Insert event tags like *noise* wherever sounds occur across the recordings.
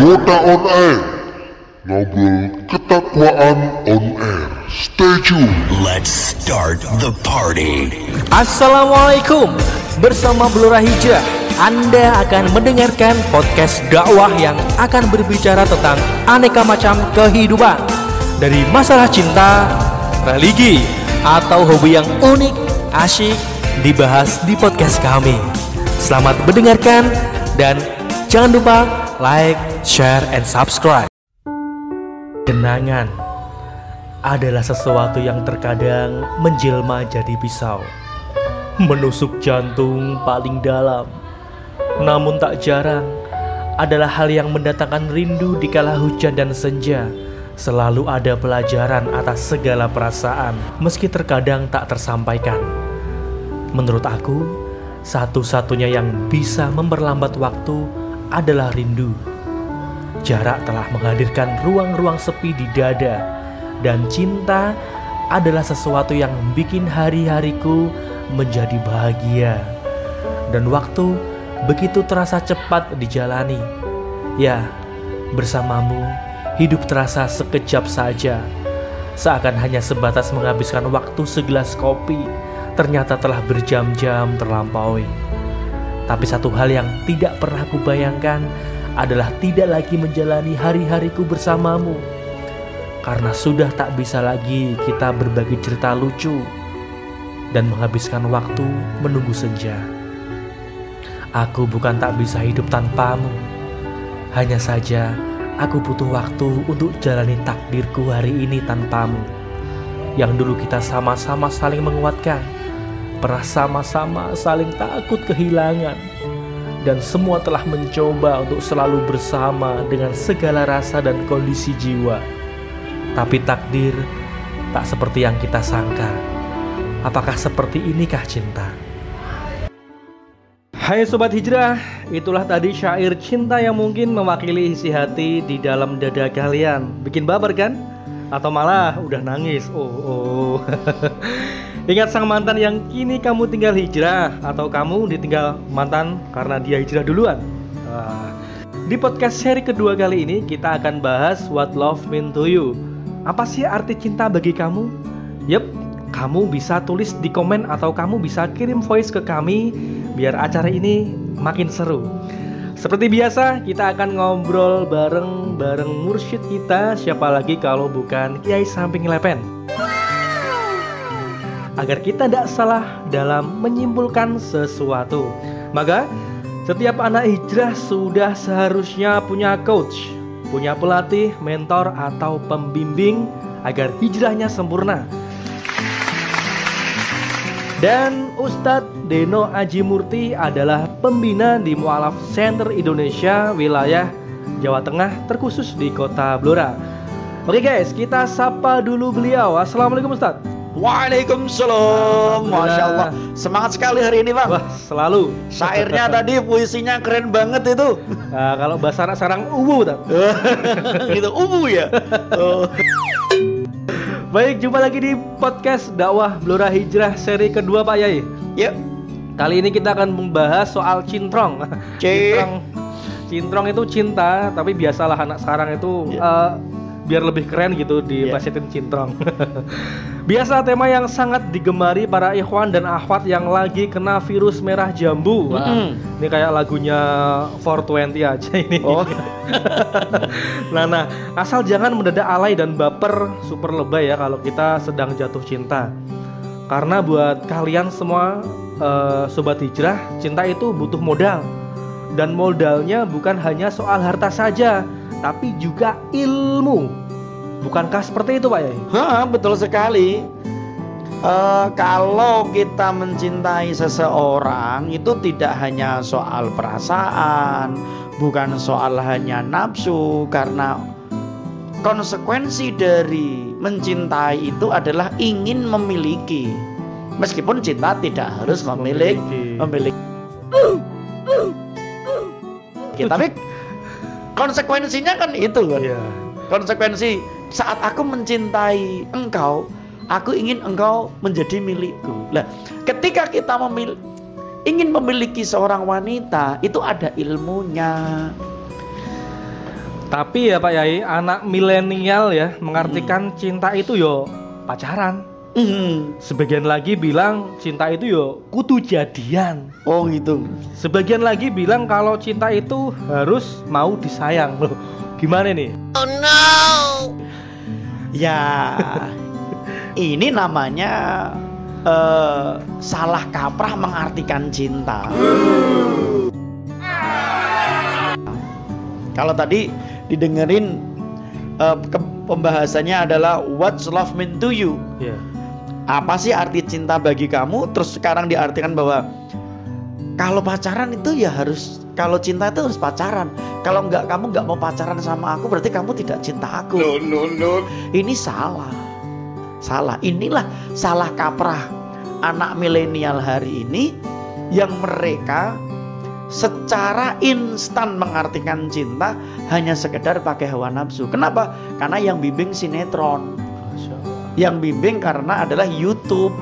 Kuota on air. Ngobrol ketakwaan on air. Stay tune. Let's start the party. Assalamualaikum Bersama Blora Hijrah Anda akan mendengarkan podcast dakwah yang akan berbicara tentang aneka macam kehidupan Dari masalah cinta, religi, atau hobi yang unik, asyik dibahas di podcast kami Selamat mendengarkan dan jangan lupa like, share, and subscribe Kenangan adalah sesuatu yang terkadang menjelma jadi pisau menusuk jantung paling dalam. Namun tak jarang adalah hal yang mendatangkan rindu di kala hujan dan senja. Selalu ada pelajaran atas segala perasaan, meski terkadang tak tersampaikan. Menurut aku, satu-satunya yang bisa memperlambat waktu adalah rindu. Jarak telah menghadirkan ruang-ruang sepi di dada, dan cinta adalah sesuatu yang bikin hari-hariku menjadi bahagia. Dan waktu begitu terasa cepat dijalani. Ya, bersamamu hidup terasa sekejap saja. Seakan hanya sebatas menghabiskan waktu segelas kopi, ternyata telah berjam-jam terlampaui. Tapi satu hal yang tidak pernah kubayangkan adalah tidak lagi menjalani hari-hariku bersamamu. Karena sudah tak bisa lagi kita berbagi cerita lucu dan menghabiskan waktu menunggu senja. Aku bukan tak bisa hidup tanpamu. Hanya saja aku butuh waktu untuk jalani takdirku hari ini tanpamu. Yang dulu kita sama-sama saling menguatkan, pernah sama-sama saling takut kehilangan. Dan semua telah mencoba untuk selalu bersama dengan segala rasa dan kondisi jiwa. Tapi takdir tak seperti yang kita sangka. Apakah seperti inikah cinta? Hai Sobat Hijrah, itulah tadi syair cinta yang mungkin mewakili isi hati di dalam dada kalian. Bikin baper kan? Atau malah udah nangis? Oh, oh. *laughs* Ingat sang mantan yang kini kamu tinggal hijrah Atau kamu ditinggal mantan karena dia hijrah duluan? Nah, di podcast seri kedua kali ini kita akan bahas What Love Mean to You Apa sih arti cinta bagi kamu? Yep, kamu bisa tulis di komen atau kamu bisa kirim voice ke kami biar acara ini makin seru. Seperti biasa, kita akan ngobrol bareng-bareng mursyid kita, siapa lagi kalau bukan Kiai Samping Lepen. Agar kita tidak salah dalam menyimpulkan sesuatu. Maka, setiap anak hijrah sudah seharusnya punya coach, punya pelatih, mentor, atau pembimbing agar hijrahnya sempurna. Dan Ustadz Deno Aji Murti adalah pembina di Mualaf Center Indonesia wilayah Jawa Tengah terkhusus di kota Blora. Oke guys, kita sapa dulu beliau. Assalamualaikum Ustadz. Waalaikumsalam, masya Allah, semangat sekali hari ini bang. Wah, selalu. Syairnya *laughs* tadi puisinya keren banget itu. Nah, kalau bahasa anak sekarang ubu, gitu, *laughs* ubu ya. Oh. *laughs* Baik, jumpa lagi di podcast dakwah Blora Hijrah seri kedua Pak Yai. Yuk, Kali ini kita akan membahas soal cintrong. C. Cintrong, cintrong itu cinta, tapi biasalah anak sekarang itu Iya. eh, biar lebih keren gitu Iya. diplesetin cintrong. *laughs* Biasa tema yang sangat digemari para ikhwan dan akhwat yang lagi kena virus merah jambu. Wah. Ini kayak lagunya 420 aja ini. Oh. *laughs* nah, nah, asal jangan mendadak alay dan baper super lebay ya kalau kita sedang jatuh cinta. Karena buat kalian semua eh, sobat hijrah, cinta itu butuh modal. Dan modalnya bukan hanya soal harta saja, tapi juga ilmu. Bukankah seperti itu, Pak Yai? Betul sekali. Eh, kalau kita mencintai seseorang itu tidak hanya soal perasaan, bukan soal hanya nafsu, karena konsekuensi dari mencintai itu adalah ingin memiliki. Meskipun cinta tidak harus memiliki, Memiliki. memiliki. Tapi konsekuensinya kan itu kan Iya. konsekuensi saat aku mencintai engkau aku ingin engkau menjadi milikku lah ketika kita memil ingin memiliki seorang wanita itu ada ilmunya Tapi ya Pak Yai, anak milenial ya mengartikan cinta itu yo pacaran. Hmm. Sebagian lagi bilang cinta itu yo kudu jadian. Oh gitu. Sebagian lagi bilang kalau cinta itu harus mau disayang loh. Gimana nih? Ya, ini namanya eh, salah kaprah mengartikan cinta. Kalau tadi didengerin ke- pembahasannya adalah what's love mean to you? Ya. Apa sih arti cinta bagi kamu? Terus sekarang diartikan bahwa kalau pacaran itu ya harus kalau cinta itu harus pacaran. Kalau nggak kamu nggak mau pacaran sama aku berarti kamu tidak cinta aku. No, no, no. Ini salah. Salah. Inilah salah kaprah anak milenial hari ini yang mereka secara instan mengartikan cinta hanya sekedar pakai hawa nafsu. Kenapa? Karena yang bimbing sinetron. Yang bimbing karena adalah YouTube.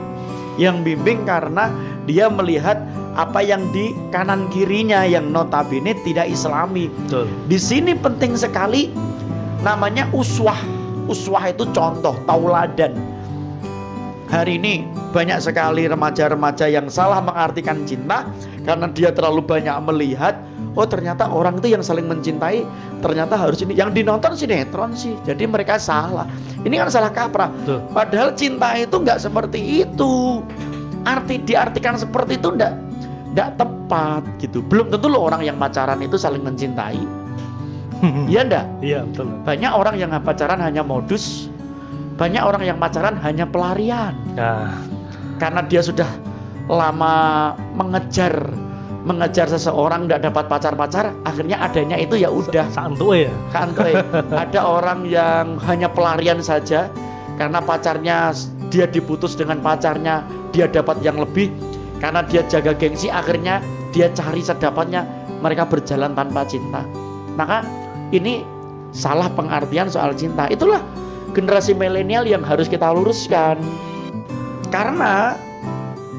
Yang bimbing karena dia melihat apa yang di kanan kirinya yang notabene tidak islami. Betul. Di sini penting sekali namanya uswah. Uswah itu contoh, tauladan. Hari ini banyak sekali remaja-remaja yang salah mengartikan cinta karena dia terlalu banyak melihat oh ternyata orang itu yang saling mencintai ternyata harus ini yang dinonton sinetron sih. Jadi mereka salah. Ini kan salah kaprah. Betul. Padahal cinta itu nggak seperti itu. Arti diartikan seperti itu nggak nggak tepat gitu. Belum tentu loh orang yang pacaran itu saling mencintai. *laughs* Iya ndak? Iya betul. Banyak orang yang pacaran hanya modus. Banyak orang yang pacaran hanya pelarian. Nah, Karena dia sudah lama mengejar mengejar seseorang nggak dapat pacar-pacar, akhirnya adanya itu ya udah santuy ya. Kantoy. *laughs* Ada orang yang hanya pelarian saja karena pacarnya dia diputus dengan pacarnya, dia dapat yang lebih karena dia jaga gengsi akhirnya dia cari sedapatnya mereka berjalan tanpa cinta. Maka ini salah pengertian soal cinta. Itulah generasi milenial yang harus kita luruskan. Karena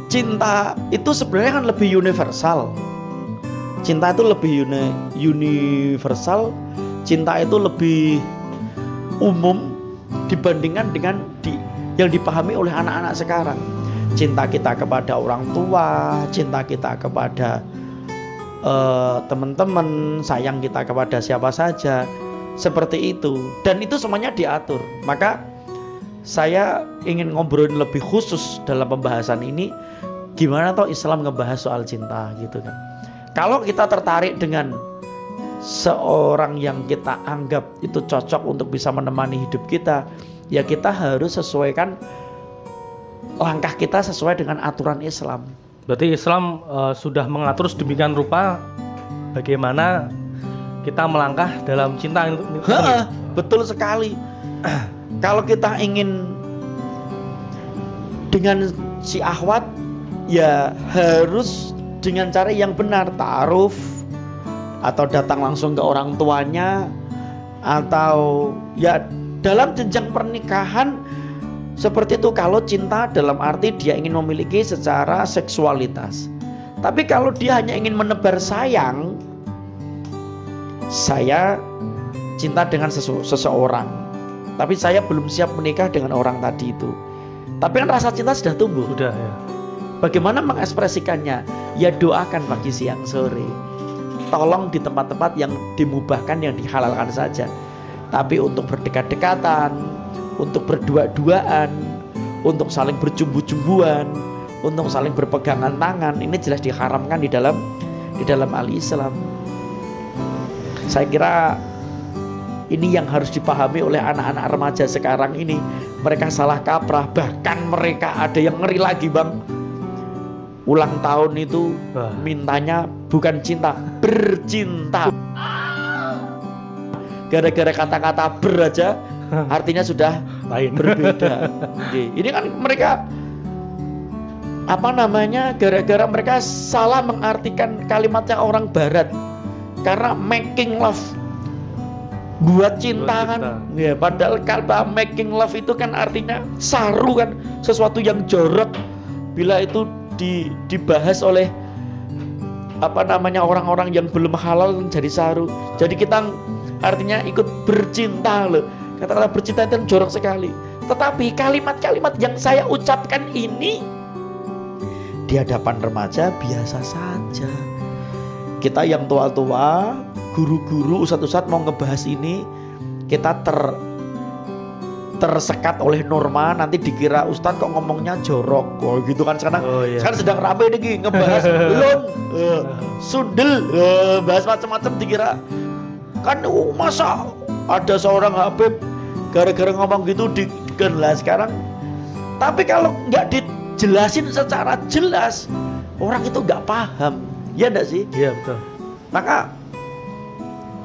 cinta itu sebenarnya kan lebih universal. Cinta itu lebih uni- universal, cinta itu lebih umum dibandingkan dengan di, yang dipahami oleh anak-anak sekarang. Cinta kita kepada orang tua, cinta kita kepada eh, teman-teman, sayang kita kepada siapa saja, seperti itu. Dan itu semuanya diatur. Maka saya ingin ngobrolin lebih khusus dalam pembahasan ini gimana toh Islam ngebahas soal cinta gitu kan. Kalau kita tertarik dengan seorang yang kita anggap itu cocok untuk bisa menemani hidup kita, ya kita harus sesuaikan langkah kita sesuai dengan aturan Islam. Berarti Islam eh, sudah mengatur sedemikian rupa bagaimana kita melangkah dalam cinta itu. Betul sekali. *clears throat* Kalau kita ingin dengan si ahwat ya harus dengan cara yang benar taaruf atau datang langsung ke orang tuanya atau ya dalam jenjang pernikahan seperti itu kalau cinta dalam arti dia ingin memiliki secara seksualitas. Tapi kalau dia hanya ingin menebar sayang, saya cinta dengan sesu- seseorang. Tapi saya belum siap menikah dengan orang tadi itu. Tapi kan rasa cinta sudah tumbuh. Sudah ya. Bagaimana mengekspresikannya? Ya doakan pagi siang sore. Tolong di tempat-tempat yang dimubahkan yang dihalalkan saja. Tapi untuk berdekat-dekatan, untuk berdua-duaan, untuk saling berjumbu-jumbuan, untuk saling berpegangan tangan, ini jelas diharamkan di dalam di dalam al-Islam. Saya kira ini yang harus dipahami oleh anak-anak remaja sekarang ini. Mereka salah kaprah, bahkan mereka ada yang ngeri lagi, Bang. Ulang tahun itu mintanya bukan cinta, bercinta. Gara-gara kata-kata ber aja *laughs* artinya sudah Lain. berbeda. *laughs* Ini kan mereka apa namanya gara-gara mereka salah mengartikan kalimatnya orang barat. Karena making love. Buat cinta kan. ya padahal kata making love itu kan artinya saru kan. Sesuatu yang jorok. Bila itu di, dibahas oleh apa namanya orang-orang yang belum halal jadi saru. Jadi kita artinya ikut bercinta loh. Kata-kata bercinta itu jorok sekali. Tetapi kalimat-kalimat yang saya ucapkan ini di hadapan remaja biasa saja. Kita yang tua-tua, guru-guru, ustadz-ustadz mau ngebahas ini, kita ter tersekat oleh norma nanti dikira ustadz kok ngomongnya jorok oh gitu kan sekarang Oh, iya. sekarang sedang rame nih ngebahas *laughs* lon eh, sundel eh, bahas macam-macam dikira kan uh, masa ada seorang Habib gara-gara ngomong gitu di kan lah sekarang. Tapi kalau nggak dijelasin secara jelas orang itu nggak paham. Ya enggak sih? Iya betul. maka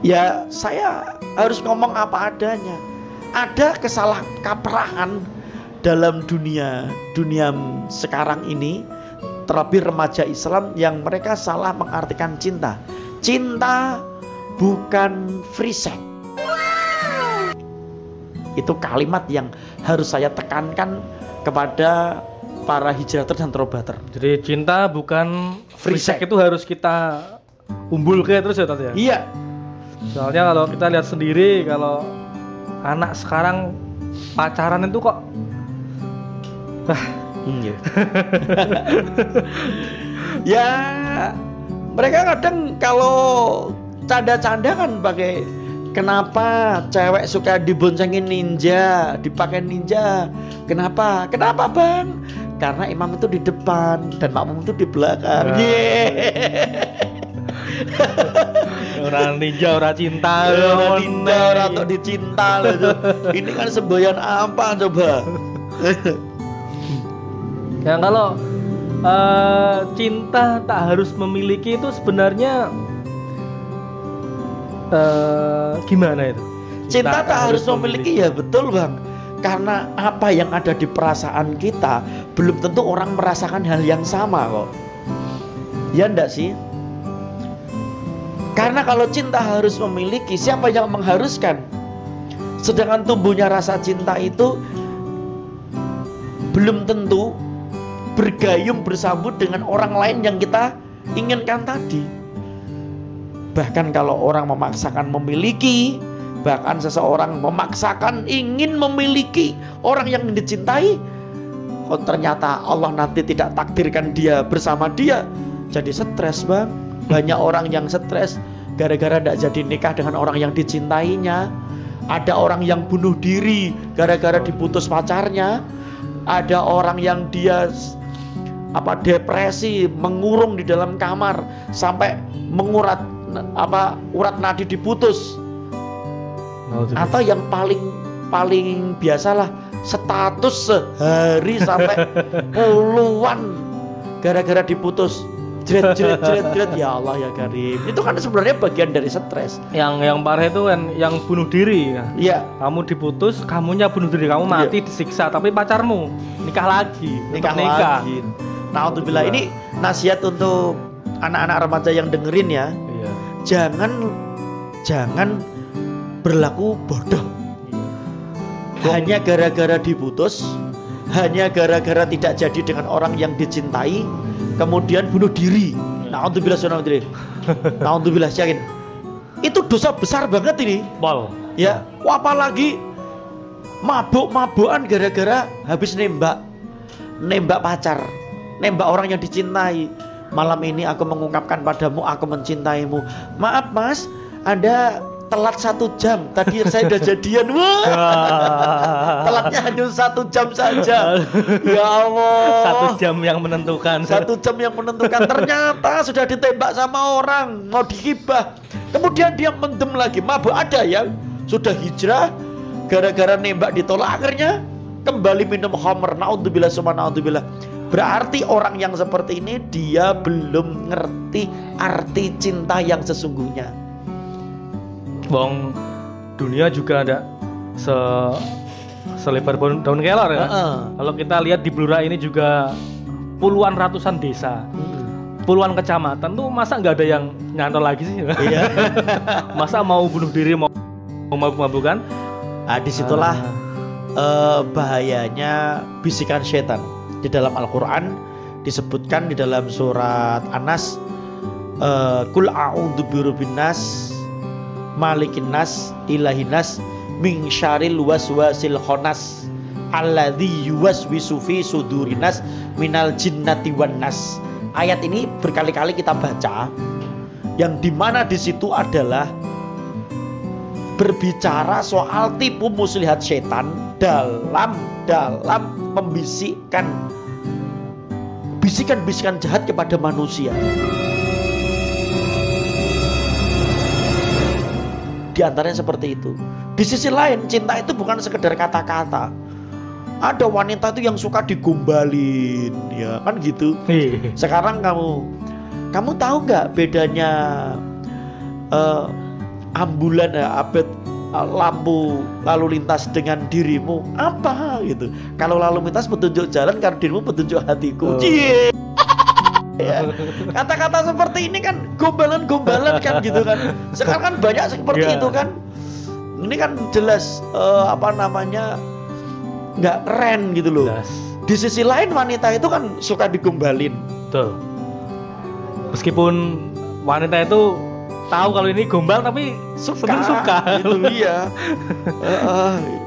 ya saya harus ngomong apa adanya. Ada kesalah kaprahan dalam dunia dunia sekarang ini terlebih remaja Islam yang mereka salah mengartikan cinta. Cinta bukan free sex itu kalimat yang harus saya tekankan kepada para hijrater dan terobater Jadi cinta bukan Free sex itu harus kita umbul ke terus ya tadi ya. iya Soalnya kalau kita lihat sendiri kalau anak sekarang pacaran itu kok Iya. *laughs* ya mereka kadang kalau canda-canda kan pakai kenapa cewek suka diboncengin ninja, dipakai ninja. Kenapa? Kenapa, Bang? Karena imam itu di depan dan makmum itu di belakang. Nah. Yeay. orang ninja orang cinta Orang ninja, orang untuk dicinta loh. Ini kan semboyan apa coba? Ya kalau eh, cinta tak harus memiliki itu sebenarnya eh, gimana itu? Cinta tak harus memiliki ya betul bang. Karena apa yang ada di perasaan kita Belum tentu orang merasakan hal yang sama kok. Ya enggak sih? Karena kalau cinta harus memiliki Siapa yang mengharuskan? Sedangkan tumbuhnya rasa cinta itu Belum tentu Bergayung bersambut dengan orang lain yang kita inginkan tadi Bahkan kalau orang memaksakan memiliki Bahkan seseorang memaksakan ingin memiliki orang yang dicintai Oh ternyata Allah nanti tidak takdirkan dia bersama dia Jadi stres bang. Banyak orang yang stres Gara-gara tidak jadi nikah dengan orang yang dicintainya. Ada orang yang bunuh diri Gara-gara diputus pacarnya. Ada orang yang dia apa depresi mengurung di dalam kamar sampai mengurat apa urat nadi diputus. Atau yang paling paling biasalah status sehari sampai *laughs* puluhan gara-gara diputus. Jret jret jret jret. Ya Allah ya Karim. Itu kan sebenarnya bagian dari stres. Yang yang parah itu kan yang bunuh diri. Ya. Iya. Kamu diputus, kamunya bunuh diri, kamu mati disiksa, tapi pacarmu nikah lagi, nikah, nikah. lagi. Nah untuk ini nasihat untuk anak-anak remaja yang dengerin ya. Iya. Jangan jangan berlaku bodoh. Hanya gara-gara diputus hanya gara-gara tidak jadi dengan orang yang dicintai kemudian bunuh diri. Naudzubillah naudzubillah naudzubillah yakin. Itu dosa besar banget ini. Pol. ya apalagi mabuk-mabukan gara-gara habis nembak nembak pacar nembak orang yang dicintai malam ini aku mengungkapkan padamu aku mencintaimu. Maaf mas. Anda telat satu jam. Tadi saya udah *laughs* jadian. Wah. *laughs* Telatnya hanya satu jam saja. Ya Allah. Satu jam yang menentukan. satu jam yang menentukan. Ternyata sudah ditembak sama orang. Mau dihibah. Kemudian dia mendem lagi. Mabuk ada ya. Sudah hijrah. Gara-gara nembak ditolak. Akhirnya kembali minum homer naudzubillah summa naudzubillah berarti orang yang seperti ini dia belum ngerti arti cinta yang sesungguhnya Wong dunia juga ada se selebar daun kelor ya. Heeh. Kalau kita lihat di Blora ini juga puluhan ratusan desa, Mm-mm. puluhan kecamatan tuh masa nggak ada yang nyantol lagi sih? iya *laughs* masa mau bunuh diri mau mau mabuk-mabukan? nah di situlah eh, bahayanya bisikan setan di dalam Al-Quran disebutkan di dalam surat Anas eh, kul a'udzu birabbin nas malikin nas ilahin nas min syaril waswasil khonas alladzi yuwaswisu fi sudurinas minal jinnati wan nas. Ayat ini berkali-kali kita baca yang di mana di situ adalah berbicara soal tipu muslihat setan dalam dalam membisikkan bisikan-bisikan jahat kepada manusia. Di antaranya seperti itu. Di sisi lain, cinta itu bukan sekedar kata-kata. Ada wanita itu yang suka digombalin, ya kan gitu. Iya. Sekarang kamu, kamu tahu nggak bedanya eh, ambulan ya, abet eh, lampu lalu lintas dengan dirimu apa gitu? Kalau lalu lintas petunjuk jalan, kalau dirimu petunjuk hatiku. Oh. Cie. *laughs* Ya. Kata-kata seperti ini kan gombalan-gombalan kan gitu kan. Sekarang kan banyak seperti Iya. itu kan. Ini kan jelas eh, apa namanya nggak keren gitu loh. Jelas. Di sisi lain wanita itu kan suka digombalin. Betul. Meskipun wanita itu tahu kalau ini gombal tapi Suka, sebenarnya suka. Itu iya. Heeh. *laughs*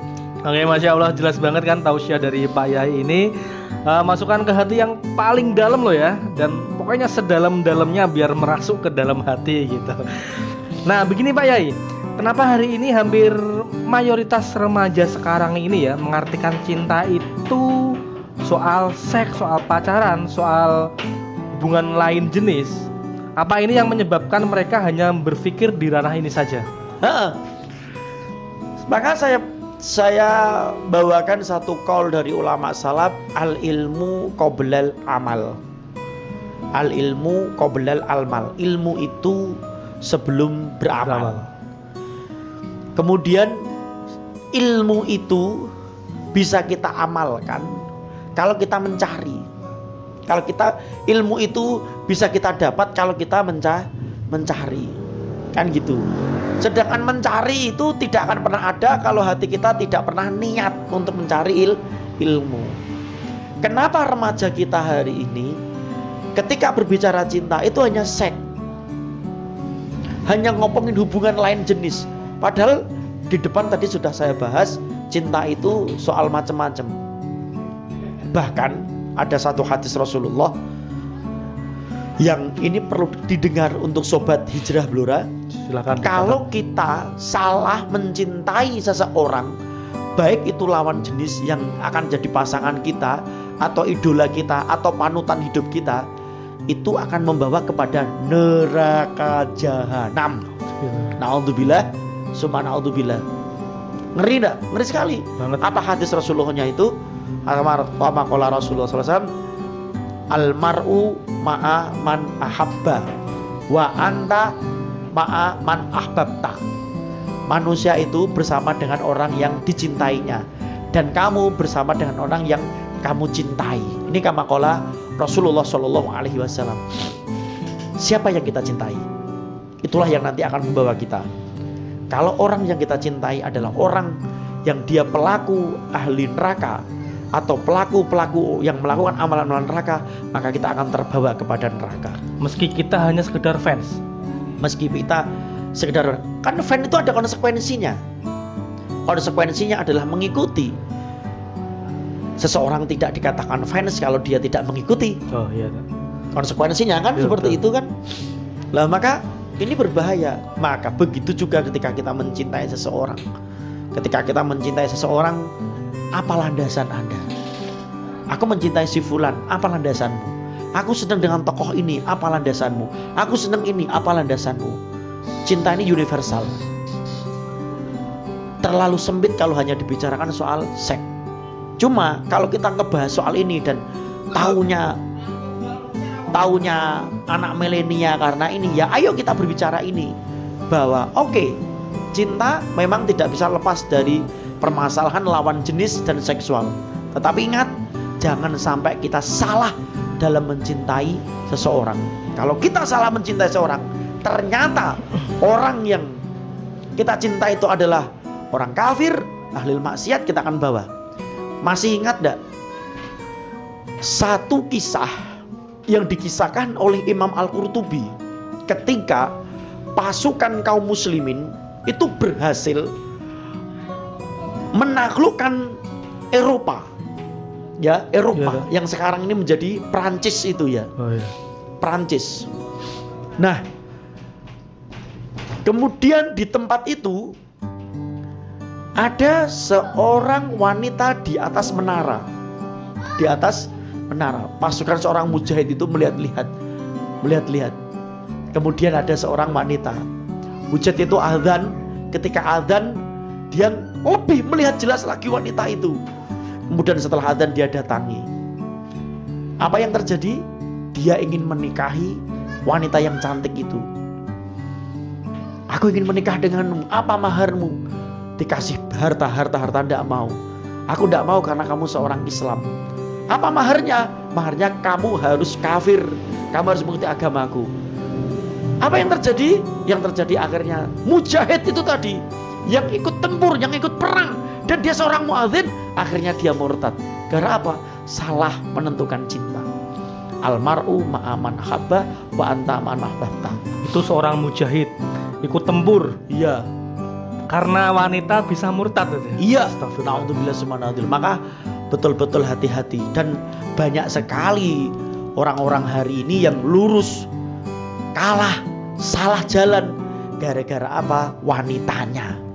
Oke, masya Allah jelas banget kan tausiah dari Pak Yai ini eh, masukkan ke hati yang paling dalam loh ya dan pokoknya sedalam-dalamnya biar merasuk ke dalam hati gitu. Nah begini Pak Yai, kenapa hari ini hampir mayoritas remaja sekarang ini ya mengartikan cinta itu soal seks, soal pacaran, soal hubungan lain jenis? Apa ini yang menyebabkan mereka hanya berpikir di ranah ini saja? Heeh. Maka saya saya bawakan satu call dari ulama salaf al ilmu qoblal amal. Al ilmu qoblal almal. Ilmu itu sebelum beramal. Kemudian ilmu itu bisa kita amalkan kalau kita mencari. Kalau kita ilmu itu bisa kita dapat kalau kita menca mencari. Kan gitu. Sedangkan mencari itu tidak akan pernah ada kalau hati kita tidak pernah niat untuk mencari il- ilmu. Kenapa remaja kita hari ini ketika berbicara cinta itu hanya seks? Hanya ngomongin hubungan lain jenis. Padahal di depan tadi sudah saya bahas cinta itu soal macam-macam. Bahkan ada satu hadis Rasulullah yang ini perlu didengar untuk sobat hijrah Blora. Silakan. Kalau kita salah mencintai seseorang, baik itu lawan jenis yang akan jadi pasangan kita atau idola kita atau panutan hidup kita, itu akan membawa kepada neraka jahanam. Naudzubillah, summa naudzubillah. Ngeri enggak? Ngeri sekali. banget. Apa hadis Rasulullahnya itu? Almar maqala Rasulullah SAW Almar'u ma'a man ahabba wa anta ma'a man ahbabta. Manusia itu bersama dengan orang yang dicintainya dan kamu bersama dengan orang yang kamu cintai. Ini kamakola Rasulullah Shallallahu Alaihi Wasallam. Siapa yang kita cintai? Itulah yang nanti akan membawa kita. Kalau orang yang kita cintai adalah orang yang dia pelaku ahli neraka atau pelaku-pelaku yang melakukan amalan-amalan neraka, maka kita akan terbawa kepada neraka. Meski kita hanya sekedar fans. Meski kita sekedar kan fan itu ada konsekuensinya. Konsekuensinya adalah mengikuti. Seseorang tidak dikatakan fans kalau dia tidak mengikuti. Oh iya. Konsekuensinya kan Betul, seperti betul. itu kan. Lah maka ini berbahaya. Maka begitu juga ketika kita mencintai seseorang. Ketika kita mencintai seseorang, apa landasan Anda? Aku mencintai si fulan, apa landasanmu? Aku senang dengan tokoh ini, apa landasanmu? Aku senang ini, apa landasanmu? Cinta ini universal. Terlalu sempit kalau hanya dibicarakan soal seks. Cuma kalau kita ngebahas soal ini dan taunya taunya anak milenial karena ini ya ayo kita berbicara ini bahwa oke cinta memang tidak bisa lepas dari permasalahan lawan jenis dan seksual. Tetapi ingat jangan sampai kita salah dalam mencintai seseorang. Kalau kita salah mencintai seseorang ternyata orang yang kita cinta itu adalah orang kafir ahli maksiat kita akan bawa. Masih ingat gak satu kisah yang dikisahkan oleh Imam Al-Qurtubi ketika pasukan kaum muslimin itu berhasil menaklukkan Eropa. Ya, Eropa Iya. yang sekarang ini menjadi Prancis itu ya. Oh iya. Prancis. Nah, kemudian di tempat itu ada seorang wanita di atas menara. Di atas menara, pasukan seorang mujahid itu melihat-lihat, melihat-lihat. Kemudian ada seorang wanita. Mujahid itu azan, ketika azan dia lebih melihat jelas lagi wanita itu. Kemudian setelah azan dia datangi. Apa yang terjadi? Dia ingin menikahi wanita yang cantik itu. Aku ingin menikah denganmu. Apa maharmu? Dikasih harta, harta, harta tidak mau. Aku tidak mau karena kamu seorang Islam. Apa maharnya? Maharnya kamu harus kafir. Kamu harus mengikuti agamaku. Apa yang terjadi? Yang terjadi akhirnya mujahid itu tadi yang ikut tempur, yang ikut perang dan dia seorang muadzin, akhirnya dia murtad. Gara apa? Salah menentukan cinta. Almaru ma'aman habba wa anta man ahbabta. Itu seorang mujahid ikut tempur Iya, karena wanita bisa murtad ya? iya. Astagfirullah. Naudzubillah subhanallah. Maka betul-betul hati-hati dan banyak sekali orang-orang hari ini yang lurus kalah, salah jalan gara-gara apa? Wanitanya.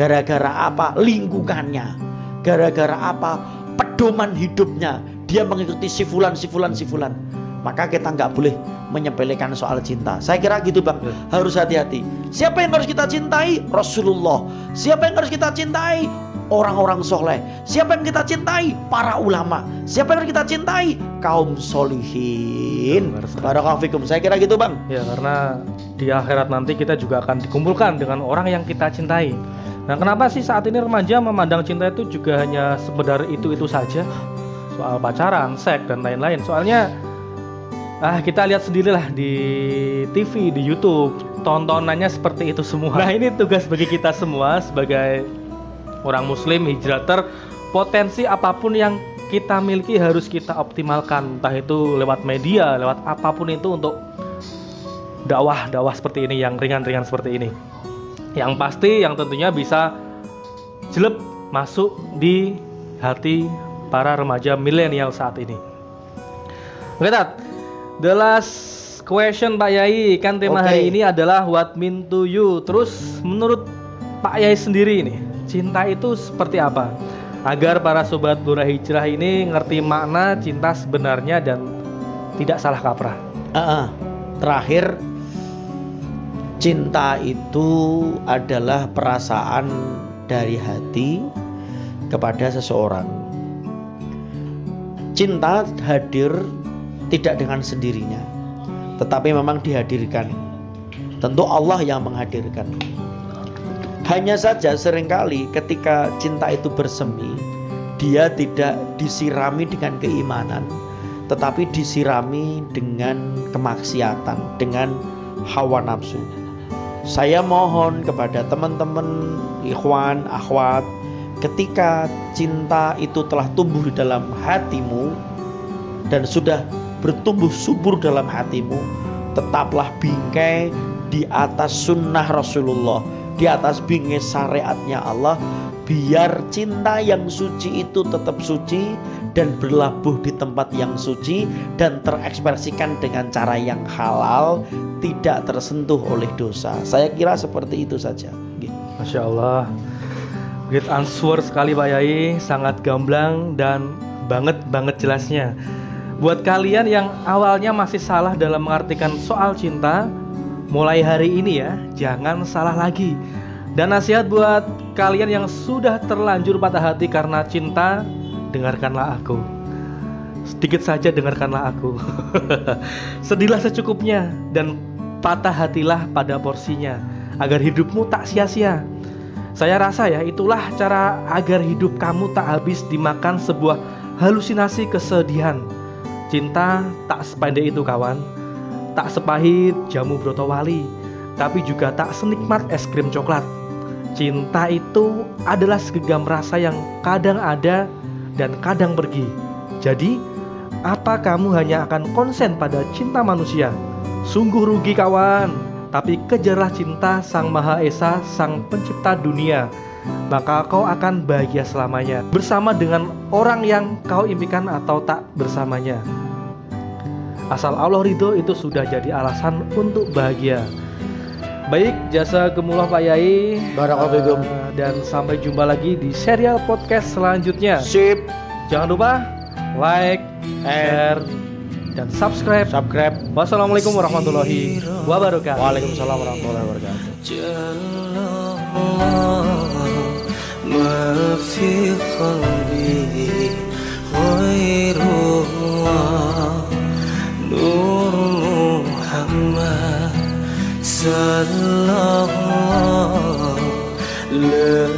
Gara-gara apa? Lingkungannya. Gara-gara apa? Pedoman hidupnya. Dia mengikuti sifulan, sifulan, sifulan. Maka kita nggak boleh menyepelekan soal cinta. Saya kira gitu bang. Harus hati-hati. Siapa yang harus kita cintai? Rasulullah. Siapa yang harus kita cintai? Orang-orang soleh. Siapa yang kita cintai? Para ulama. Siapa yang harus kita cintai? Kaum solihin. Barakallahu. Saya kira gitu bang. Ya karena di akhirat nanti kita juga akan dikumpulkan dengan orang yang kita cintai. Nah kenapa sih saat ini remaja memandang cinta itu juga hanya sekedar itu-itu saja? Soal pacaran, seks, dan lain-lain. Soalnya ah kita lihat sendirilah di TV, di YouTube, tontonannya seperti itu semua. Nah ini tugas bagi kita semua sebagai orang muslim hijrater potensi apa pun yang kita miliki harus kita optimalkan entah itu lewat media lewat apa pun itu untuk dakwah dakwah seperti ini yang ringan-ringan seperti ini yang pasti yang tentunya bisa jelek masuk di hati para remaja milenial saat ini. Oke Tat. The last question Pak Yai. Kan tema Oke. hari ini adalah what mean to you. Terus menurut Pak Yai sendiri ini cinta itu seperti apa? Agar para sobat Lurah Hijrah ini ngerti makna cinta sebenarnya dan tidak salah kaprah. Ah, ah. terakhir cinta itu adalah perasaan dari hati kepada seseorang. Cinta hadir tidak dengan sendirinya, tetapi memang dihadirkan. Tentu Allah yang menghadirkan. Hanya saja sering kali ketika cinta itu bersemi, dia tidak disirami dengan keimanan, tetapi disirami dengan kemaksiatan, dengan hawa nafsu. Saya mohon kepada teman-teman, ikhwan, akhwat, ketika cinta itu telah tumbuh di dalam hatimu dan sudah bertumbuh subur dalam hatimu, tetaplah bingkai di atas sunnah Rasulullah, di atas bingkai syariatnya Allah, biar cinta yang suci itu tetap suci dan berlabuh di tempat yang suci dan terekspresikan dengan cara yang halal, tidak tersentuh oleh dosa. Saya kira seperti itu saja. Masya Allah. Great answer sekali Pak Yai. Sangat gamblang dan banget banget jelasnya. Buat kalian yang awalnya masih salah dalam mengartikan soal cinta Mulai hari ini ya Jangan salah lagi. Dan nasihat buat kalian yang sudah terlanjur patah hati karena cinta Dengarkanlah aku Sedikit saja dengarkanlah aku *laughs* Sedihlah secukupnya Dan patah hatilah pada porsinya Agar hidupmu tak sia-sia saya rasa ya itulah cara agar hidup kamu tak habis dimakan sebuah halusinasi kesedihan. Cinta tak sependek itu kawan, tak sepahit jamu brotowali, tapi juga tak senikmat es krim coklat. Cinta itu adalah segenggam rasa yang kadang ada dan kadang pergi. Jadi, apa kamu hanya akan konsen pada cinta manusia? Sungguh rugi kawan. tapi kejarlah cinta Sang Maha Esa, Sang Pencipta dunia. Maka kau akan bahagia selamanya bersama dengan orang yang kau impikan atau tak bersamanya. Asal Allah ridho itu sudah jadi alasan untuk bahagia. Baik, jasa gemullah Pak Yai. Barakallahu dan sampai jumpa lagi di serial podcast selanjutnya. Sip. Jangan lupa like, share, dan subscribe. Subscribe. Wassalamualaikum warahmatullahi wabarakatuh. Waalaikumsalam warahmatullahi wabarakatuh. ما في قلبي غير الله نور محمد صلى الله 乐。